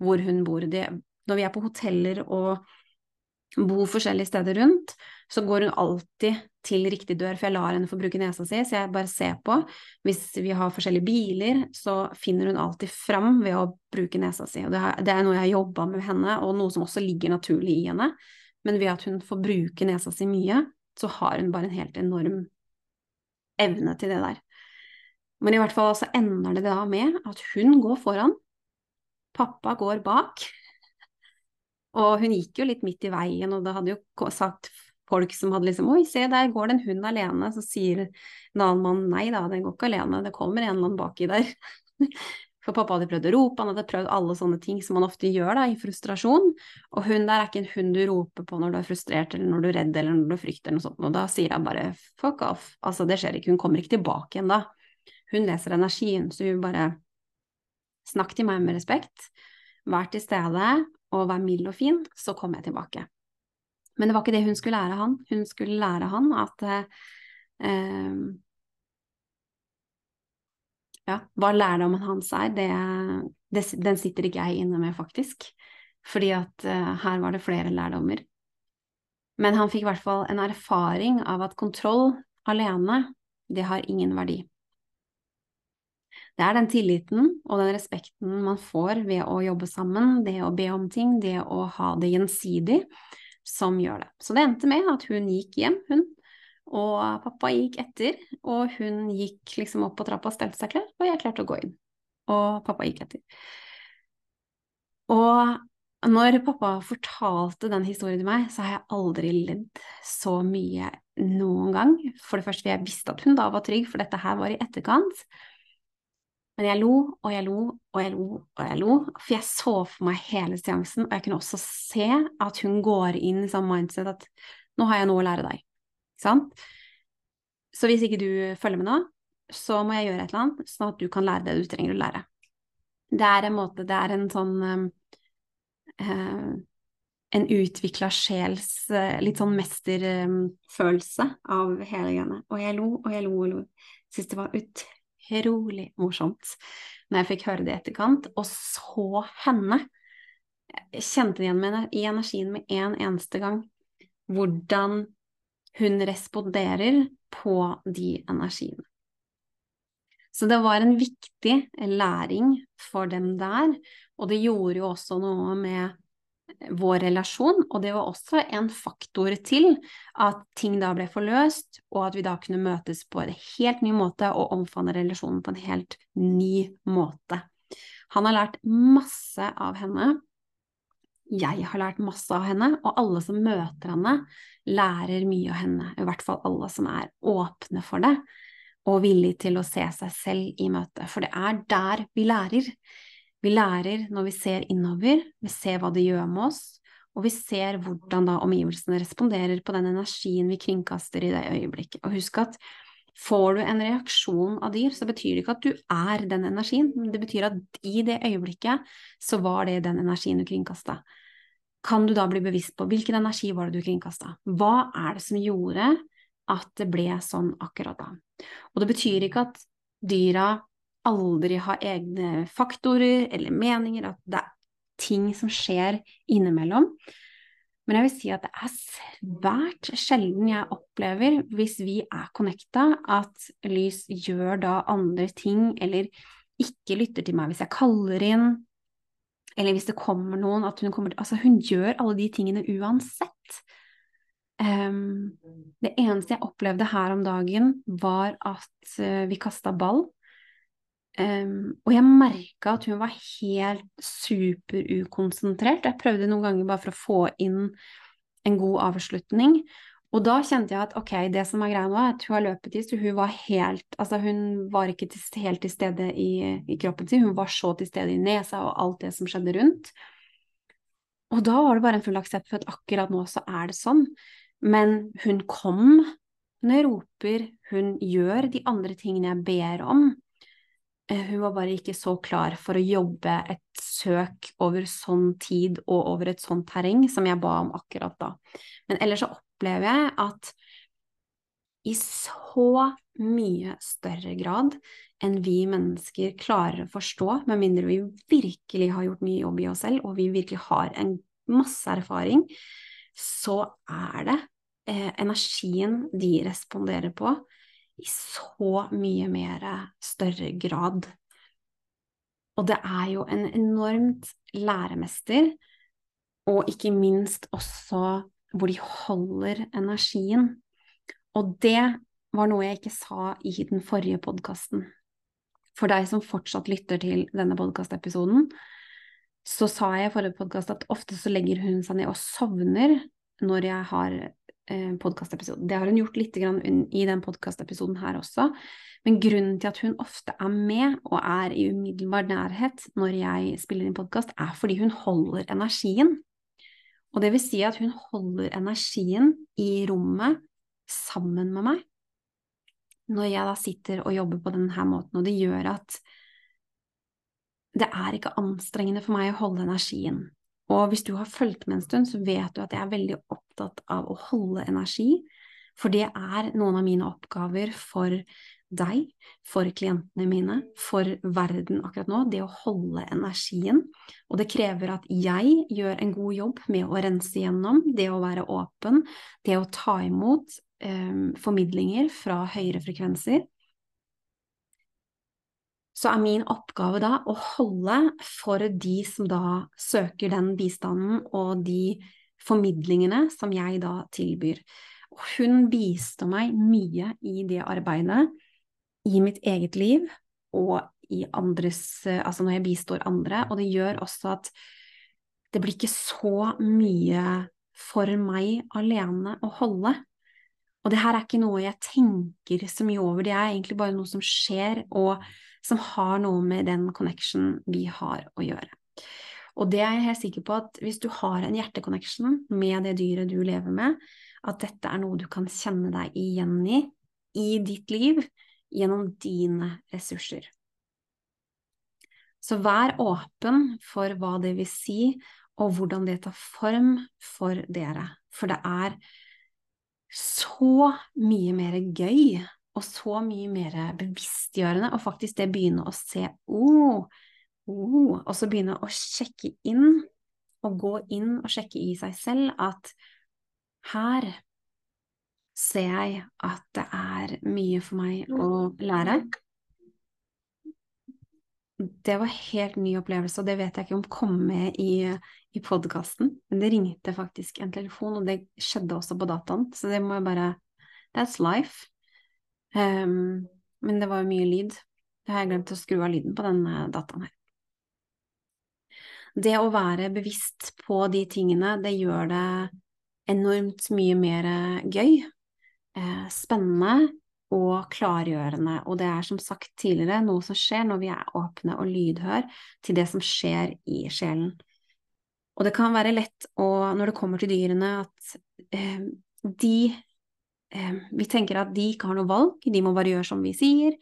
hvor hun bor. Det, når vi er på hoteller og bor forskjellige steder rundt, så går hun alltid til riktig dør, for jeg lar henne få bruke nesa si, så jeg bare ser på. Hvis vi har forskjellige biler, så finner hun alltid fram ved å bruke nesa si. Og det, er, noe jeg har jobba med henne, og noe som også ligger naturlig i henne. Men ved at hun får bruke nesa si mye, så har hun bare en helt enorm evne til det der. Men i hvert fall så ender det da med at hun går foran, pappa går bak. Og hun gikk jo litt midt i veien, og det hadde jo sagt folk som hadde liksom Oi, se der går det en hund alene. Så sier en annen mann nei da, den går ikke alene, det kommer en eller annen baki der. For pappa hadde prøvd å rope, han hadde prøvd alle sånne ting som man ofte gjør da, i frustrasjon. Og hun der er ikke en hund du roper på når du er frustrert, eller når du er redd, eller når du frykter, eller noe sånt. Og da sier hun bare fuck off. Altså, det skjer ikke, hun kommer ikke tilbake igjen da. Hun leser energien, så hun bare Snakk til meg med respekt, vær til stede, og vær mild og fin, så kommer jeg tilbake. Men det var ikke det hun skulle lære han. Hun skulle lære han at eh, ja, hva lærdommen hans er, det, det, den sitter ikke jeg inne med, faktisk. Fordi at uh, her var det flere lærdommer. Men han fikk i hvert fall en erfaring av at kontroll alene, det har ingen verdi. Det er den tilliten og den respekten man får ved å jobbe sammen, det å be om ting, det å ha det gjensidig, som gjør det. Så det endte med at hun gikk hjem, hun, og pappa gikk etter, og hun gikk liksom opp på trappa stelte seg klar, og jeg klarte å gå inn. Og pappa gikk etter. Og når pappa fortalte den historien til meg, så har jeg aldri ledd så mye noen gang. For det første, jeg visste at hun da var trygg, for dette her var i etterkant. Men jeg lo og jeg lo og jeg lo og jeg lo, for jeg så for meg hele seansen, og jeg kunne også se at hun går inn i sånn mindset at nå har jeg noe å lære deg. Sant? Så hvis ikke du følger med nå, så må jeg gjøre et eller annet, sånn at du kan lære det du trenger å lære. Det er en måte, det er en sånn eh, En utvikla sjels uh, litt sånn mesterfølelse av hele greiene. Og jeg lo og jeg lo og lo. Syns det var utrolig morsomt når jeg fikk høre det i etterkant, og så henne. Jeg kjente det igjen i energien med en eneste gang. Hvordan hun responderer på de energiene. Så det var en viktig læring for dem der, og det gjorde jo også noe med vår relasjon, og det var også en faktor til at ting da ble forløst, og at vi da kunne møtes på en helt ny måte og omfavne relasjonen på en helt ny måte. Han har lært masse av henne, jeg har lært masse av henne, og alle som møter henne, lærer mye av henne. I hvert fall alle som er åpne for det, og villige til å se seg selv i møte. For det er der vi lærer. Vi lærer når vi ser innover, vi ser hva det gjør med oss, og vi ser hvordan da omgivelsene responderer på den energien vi kringkaster i det øyeblikket. Og husk at får du en reaksjon av dyr, så betyr det ikke at du er den energien, men det betyr at i det øyeblikket så var det den energien du kringkasta. Kan du da bli bevisst på hvilken energi var det du kringkasta? Hva er det som gjorde at det ble sånn akkurat da? Og det betyr ikke at dyra aldri ha egne faktorer eller meninger, at det er ting som skjer innimellom. Men jeg vil si at det er svært sjelden jeg opplever, hvis vi er connecta, at lys gjør da andre ting, eller ikke lytter til meg hvis jeg kaller inn, eller hvis det kommer noen at hun kommer Altså, hun gjør alle de tingene uansett. Um, det eneste jeg opplevde her om dagen, var at uh, vi kasta ball. Um, og jeg merka at hun var helt superukonsentrert. Jeg prøvde noen ganger bare for å få inn en god avslutning. Og da kjente jeg at ok, det som er greia nå, er at hun har løpetid, så hun var helt Altså, hun var ikke til, helt til stede i, i, kroppen sin, hun var så til stede i nesa og alt det som skjedde rundt. Og da var det bare en full aksept for at akkurat nå så er det sånn. Men hun kom jeg roper, hun gjør de andre tingene jeg ber om. Eh, hun var bare ikke så klar for å jobbe et søk over sånn tid og over et sånt terreng som jeg ba om akkurat da. Men ellers så opplever jeg at i så mye større grad enn vi mennesker klarer å forstå, med mindre vi virkelig har gjort mye jobb i oss selv, og vi virkelig har en masse erfaring, så er det eh, energien de responderer på, i så mye mer større grad. Og det er jo en enormt læremester, og ikke minst også hvor de holder energien. Og det var noe jeg ikke sa i den forrige podkasten. For deg som fortsatt lytter til denne podkastepisoden, så sa jeg i forrige podkast at ofte så legger hun seg ned og sovner når jeg har eh, podkastepisode. Det har hun gjort litt i den podkastepisoden her også. Men grunnen til at hun ofte er med og er i umiddelbar nærhet når jeg spiller inn podkast, er fordi hun holder energien. Og det vil si at hun holder energien i rommet sammen med meg når jeg da sitter og jobber på denne måten, og det gjør at det er ikke anstrengende for meg å holde energien. Og hvis du har fulgt med en stund, så vet du at jeg er veldig opptatt av å holde energi, for det er noen av mine oppgaver for deg, for klientene mine, for verden akkurat nå, det å holde energien. Og det krever at jeg gjør en god jobb med å rense gjennom, det å være åpen, det å ta imot eh, formidlinger fra høyere frekvenser så er min oppgave da å holde for de som da søker den bistanden og de formidlingene som jeg da tilbyr. Og hun bistår meg mye i det arbeidet, i mitt eget liv og i andres Altså når jeg bistår andre, og det gjør også at det blir ikke så mye for meg alene å holde. Og det her er ikke noe jeg tenker så mye over, det er egentlig bare noe som skjer, og som har noe med den connection vi har å gjøre. Og det er jeg helt sikker på at hvis du har en hjerteconnection med det dyret du lever med, at dette er noe du kan kjenne deg igjen i i ditt liv gjennom dine ressurser. Så vær åpen for hva det vil si, og hvordan det tar form for dere. For det er så mye mer gøy og så mye mer bevisstgjørende, og faktisk det begynne å se oh, oh, og så begynne å sjekke inn, og gå inn og sjekke i seg selv at her ser jeg at det er mye for meg å lære. Det var helt ny opplevelse, og det vet jeg ikke om kom med i, i podkasten. Men det ringte faktisk en telefon, og det skjedde også på dataen, så det må jeg bare That's life. Um, men det var jo mye lyd. Det har jeg glemt å skru av lyden på denne dataen her. Det å være bevisst på de tingene, det gjør det enormt mye mer gøy, eh, spennende og klargjørende. Og det er som sagt tidligere noe som skjer når vi er åpne og lydhør til det som skjer i sjelen. Og det kan være lett å, når det kommer til dyrene, at eh, de eh, Vi tenker at de ikke har noe valg, de må bare gjøre som vi sier.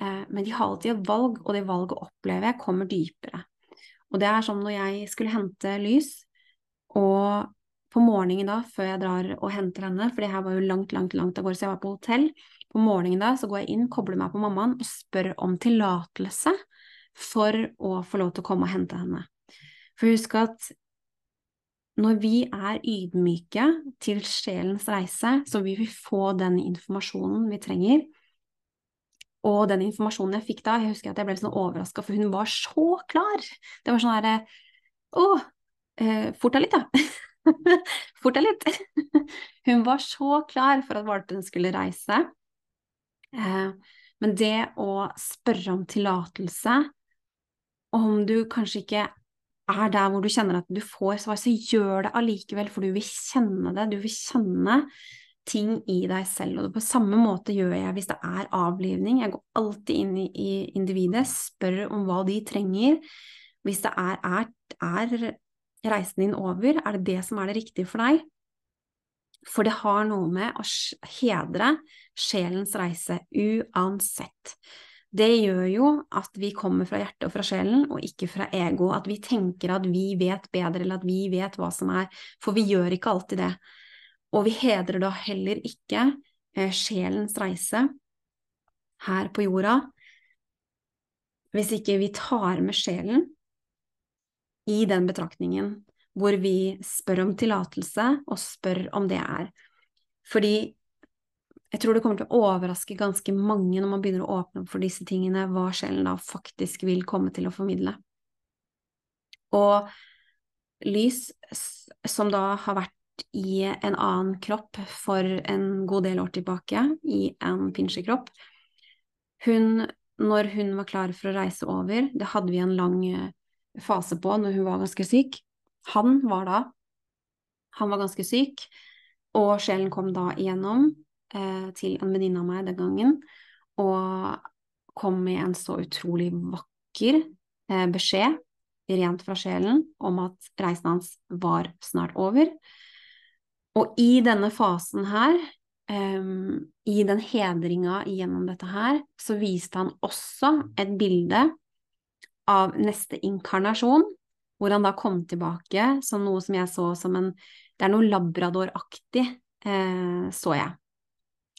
Eh, men de har alltid et valg, og det valget opplever jeg kommer dypere. Og det er som når jeg skulle hente lys, og på morgenen da, før jeg drar og henter henne, for det her var jo langt, langt, langt av gårde, så jeg var på hotell, på morgenen da så går jeg inn, kobler meg på mammaen og spør om tillatelse for å få lov til å komme og hente henne. For husk at når vi er ydmyke til sjelens reise, så vil vi få den informasjonen vi trenger. Og den informasjonen jeg fikk da, jeg husker at jeg ble sånn overraska, for hun var så klar! Det var sånn herre Å, eh, fort deg litt, da! Fort deg litt! Hun var så klar for at valpen skulle reise. Eh, men det å spørre om tillatelse, om du kanskje ikke er der hvor du kjenner at du får svar, så gjør det allikevel, for du vil kjenne det. Du vil kjenne ting i deg selv. Og på samme måte gjør jeg hvis det er avlivning. Jeg går alltid inn i individet, spør om hva de trenger. Hvis det er, er, er reisen din over, er det det som er det riktige for deg? For det har noe med å hedre sjelens reise uansett. Det gjør jo at vi kommer fra hjertet og fra sjelen, og ikke fra ego. At vi tenker at vi vet bedre, eller at vi vet hva som er. For vi gjør ikke alltid det. Og vi hedrer da heller ikke eh, sjelens reise her på jorda hvis ikke vi tar med sjelen i den betraktningen hvor vi spør om tillatelse, og spør om det er. Fordi jeg tror det kommer til å overraske ganske mange når man begynner å åpne opp for disse tingene, hva sjelen da faktisk vil komme til å formidle. Og lys som da har vært i en annen kropp for en god del år tilbake, i en pinsjekropp, hun, når hun var klar for å reise over, det hadde vi en lang fase på når hun var ganske syk. Han var da Han var ganske syk, og sjelen kom da igjennom eh, til en venninne av meg den gangen, og kom med en så utrolig vakker eh, beskjed, rent fra sjelen, om at reisen hans var snart over. Og i denne fasen her, um, i den hedringa gjennom dette her, så viste han også et bilde av neste inkarnasjon, hvor han da kom tilbake som noe som jeg så som en Det er noe labradoraktig, eh, så jeg.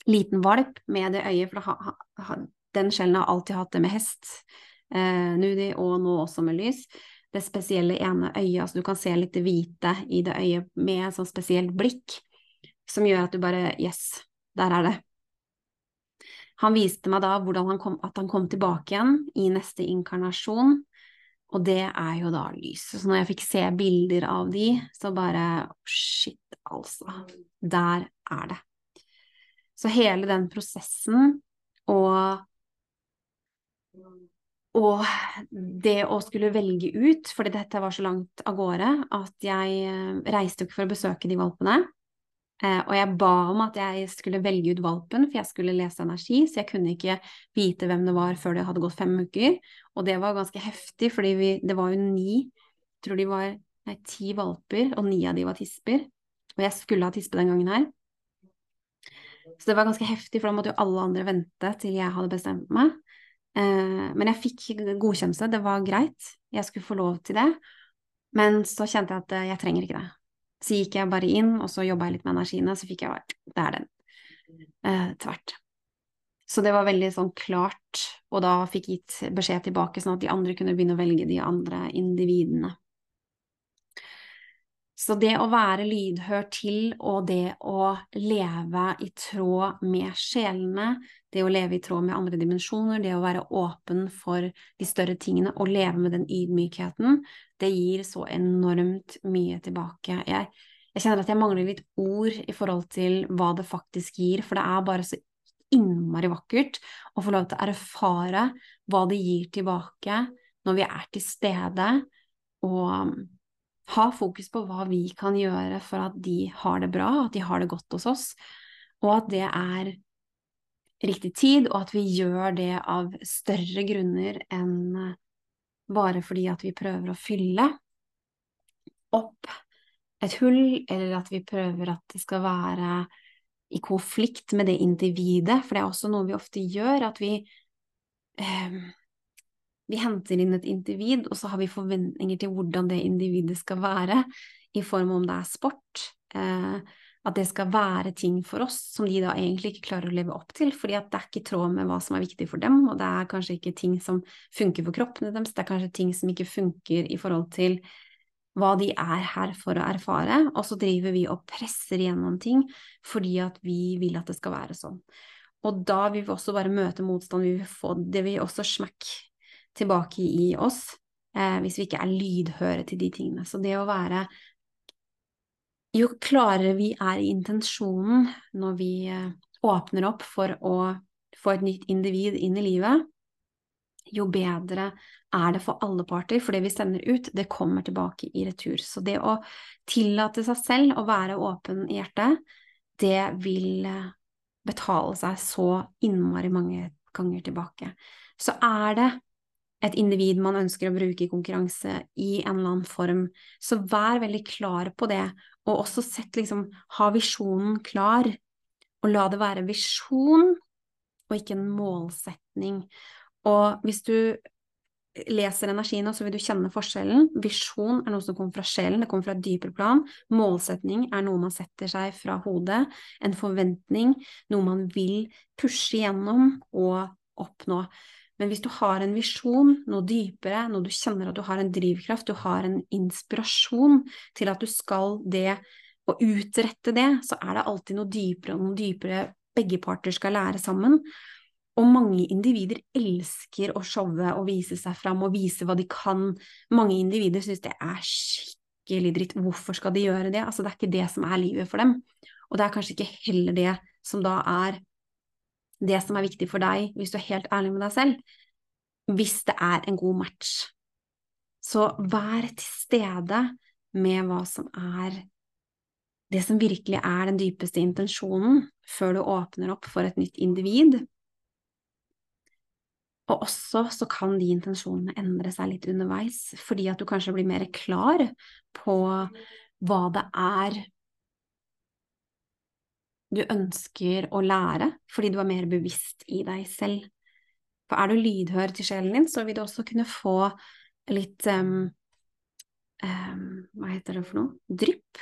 Liten valp med det øyet, for ha, ha, den sjelen har alltid hatt det med hest, eh, nudi, og nå også med lys. Det spesielle ene øyet, altså du kan se litt det hvite i det øyet med et sånt spesielt blikk, som gjør at du bare Yes, der er det. Han viste meg da hvordan han kom, at han kom tilbake igjen i neste inkarnasjon, og det er jo da lys. Så når jeg fikk se bilder av de, så bare Shit, altså. Der er det. Så hele den prosessen og og det å skulle velge ut, fordi dette var så langt av gårde at jeg eh, reiste jo ikke for å besøke de valpene. Eh, og jeg ba om at jeg skulle velge ut valpen, for jeg skulle lese energi, så jeg kunne ikke vite hvem det var før det hadde gått fem uker. Og det var ganske heftig, fordi det var jo ni, jeg tror de var nei, ti valper, og ni av de var tisper. Og jeg skulle ha tispe den gangen her. Så det var ganske heftig, for da måtte jo alle andre vente til jeg hadde bestemt meg. Eh, men jeg fikk godkjennelse, det var greit, jeg skulle få lov til det. Men så kjente jeg at eh, jeg trenger ikke det. Så gikk jeg bare inn, og så jobba jeg litt med energiene, så fikk jeg bare Det er den. Eh, tvert. Så det var veldig sånn klart, og da fikk gitt beskjed tilbake, sånn at de andre kunne begynne å velge de andre individene. Så det å være lydhør til, og det å leve i tråd med sjelene, det å leve i tråd med andre dimensjoner, det å være åpen for de større tingene og leve med den ydmykheten, det gir så enormt mye tilbake. Jeg, jeg kjenner at jeg mangler litt ord i forhold til hva det faktisk gir, for det er bare så innmari vakkert å få lov til å erfare hva det gir tilbake når vi er til stede, og ha fokus på hva vi kan gjøre for at de har det bra, at de har det godt hos oss, og at det er riktig tid, og at vi gjør det av større grunner enn bare fordi at vi prøver å fylle opp et hull, eller at vi prøver at det skal være i konflikt med det individet, for det er også noe vi ofte gjør, at vi eh, vi henter inn et individ, og så har vi forventninger til hvordan det individet skal være, i form av om det er sport, eh, at det skal være ting for oss som de da egentlig ikke klarer å leve opp til, fordi at det er ikke i tråd med hva som er viktig for dem, og det er kanskje ikke ting som funker for kroppene deres, det er kanskje ting som ikke funker i forhold til hva de er her for å erfare, og så driver vi og presser gjennom ting fordi at vi vil at det skal være sånn. Og da vil vi også bare møte motstand, vi vil få det vil også smekk tilbake i oss eh, hvis vi ikke er lydhøre til de tingene. Så det å være jo klarere vi er i intensjonen når vi eh, åpner opp for å få et nytt individ inn i livet, jo bedre er det for alle parter, for det vi sender ut, det kommer tilbake i retur. Så det å tillate seg selv å være åpen i hjertet, det vil eh, betale seg så innmari mange ganger tilbake. Så er det et individ man ønsker å bruke i konkurranse i en eller annen form, så vær veldig klar på det, og også sett liksom, ha visjonen klar, og la det være visjon og ikke en målsetning. Og hvis du leser energien, så vil du kjenne forskjellen. Visjon er noe som kommer fra sjelen, det kommer fra et dypere plan. Målsetning er noe man setter seg fra hodet. En forventning, noe man vil pushe gjennom og oppnå. Men hvis du har en visjon, noe dypere, noe du kjenner at du har en drivkraft, du har en inspirasjon til at du skal det og utrette det, så er det alltid noe dypere og noe dypere begge parter skal lære sammen. Og mange individer elsker å showe og vise seg fram og vise hva de kan. Mange individer syns det er skikkelig dritt. Hvorfor skal de gjøre det? Altså, det er ikke det som er livet for dem. Og det er kanskje ikke heller det som da er det som er viktig for deg, hvis du er helt ærlig med deg selv. Hvis det er en god match. Så vær til stede med hva som er det som virkelig er den dypeste intensjonen, før du åpner opp for et nytt individ. Og også så kan de intensjonene endre seg litt underveis, fordi at du kanskje blir mer klar på hva det er du ønsker å lære, fordi du er mer bevisst i deg selv. For er du lydhør til sjelen din, så vil du også kunne få litt um, um, Hva heter det for noe? Drypp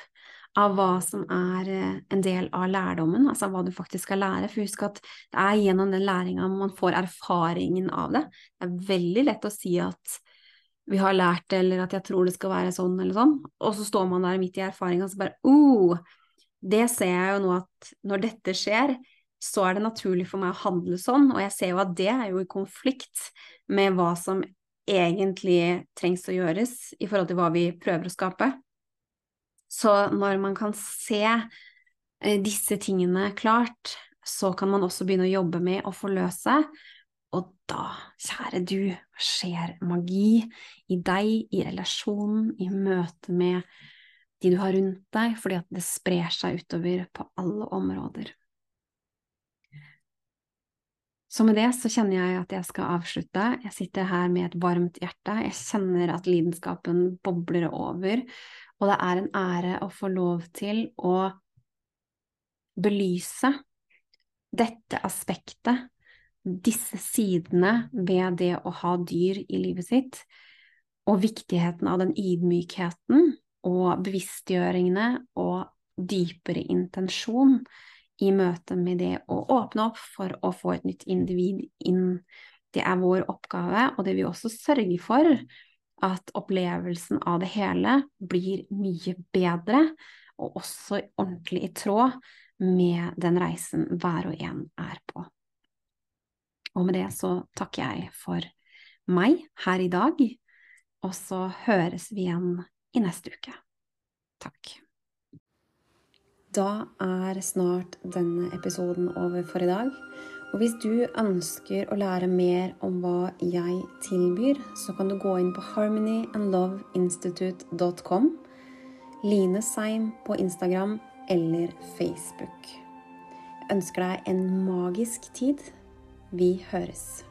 av hva som er eh, en del av lærdommen, altså hva du faktisk skal lære. For husk at det er gjennom den læringa man får erfaringen av det. Det er veldig lett å si at vi har lært det, eller at jeg tror det skal være sånn eller sånn, og så står man der midt i erfaringa og så bare oh, det ser jeg jo nå at når dette skjer, så er det naturlig for meg å handle sånn, og jeg ser jo at det er jo i konflikt med hva som egentlig trengs å gjøres i forhold til hva vi prøver å skape. Så når man kan se eh, disse tingene klart, så kan man også begynne å jobbe med å forløse. Og da, kjære du, skjer magi i deg, i relasjonen, i møte med de du har rundt deg, fordi at det sprer seg utover på alle områder. Så med det så kjenner jeg at jeg skal avslutte. Jeg sitter her med et varmt hjerte. Jeg kjenner at lidenskapen bobler over, og det er en ære å få lov til å belyse dette aspektet, disse sidene ved det å ha dyr i livet sitt, og viktigheten av den ydmykheten og bevisstgjøringene og dypere intensjon i møte med det å åpne opp for å få et nytt individ inn. Det er vår oppgave, og det vil også sørge for at opplevelsen av det hele blir mye bedre, og også ordentlig i tråd med den reisen hver og en er på. Og med det så takker jeg for meg her i dag, og så høres vi igjen i neste uke. Takk. Da er snart denne episoden over for i dag. Og hvis du ønsker å lære mer om hva jeg tilbyr, så kan du gå inn på harmonyandloveinstitute.com, Line Seim på Instagram eller Facebook. Jeg ønsker deg en magisk tid. Vi høres.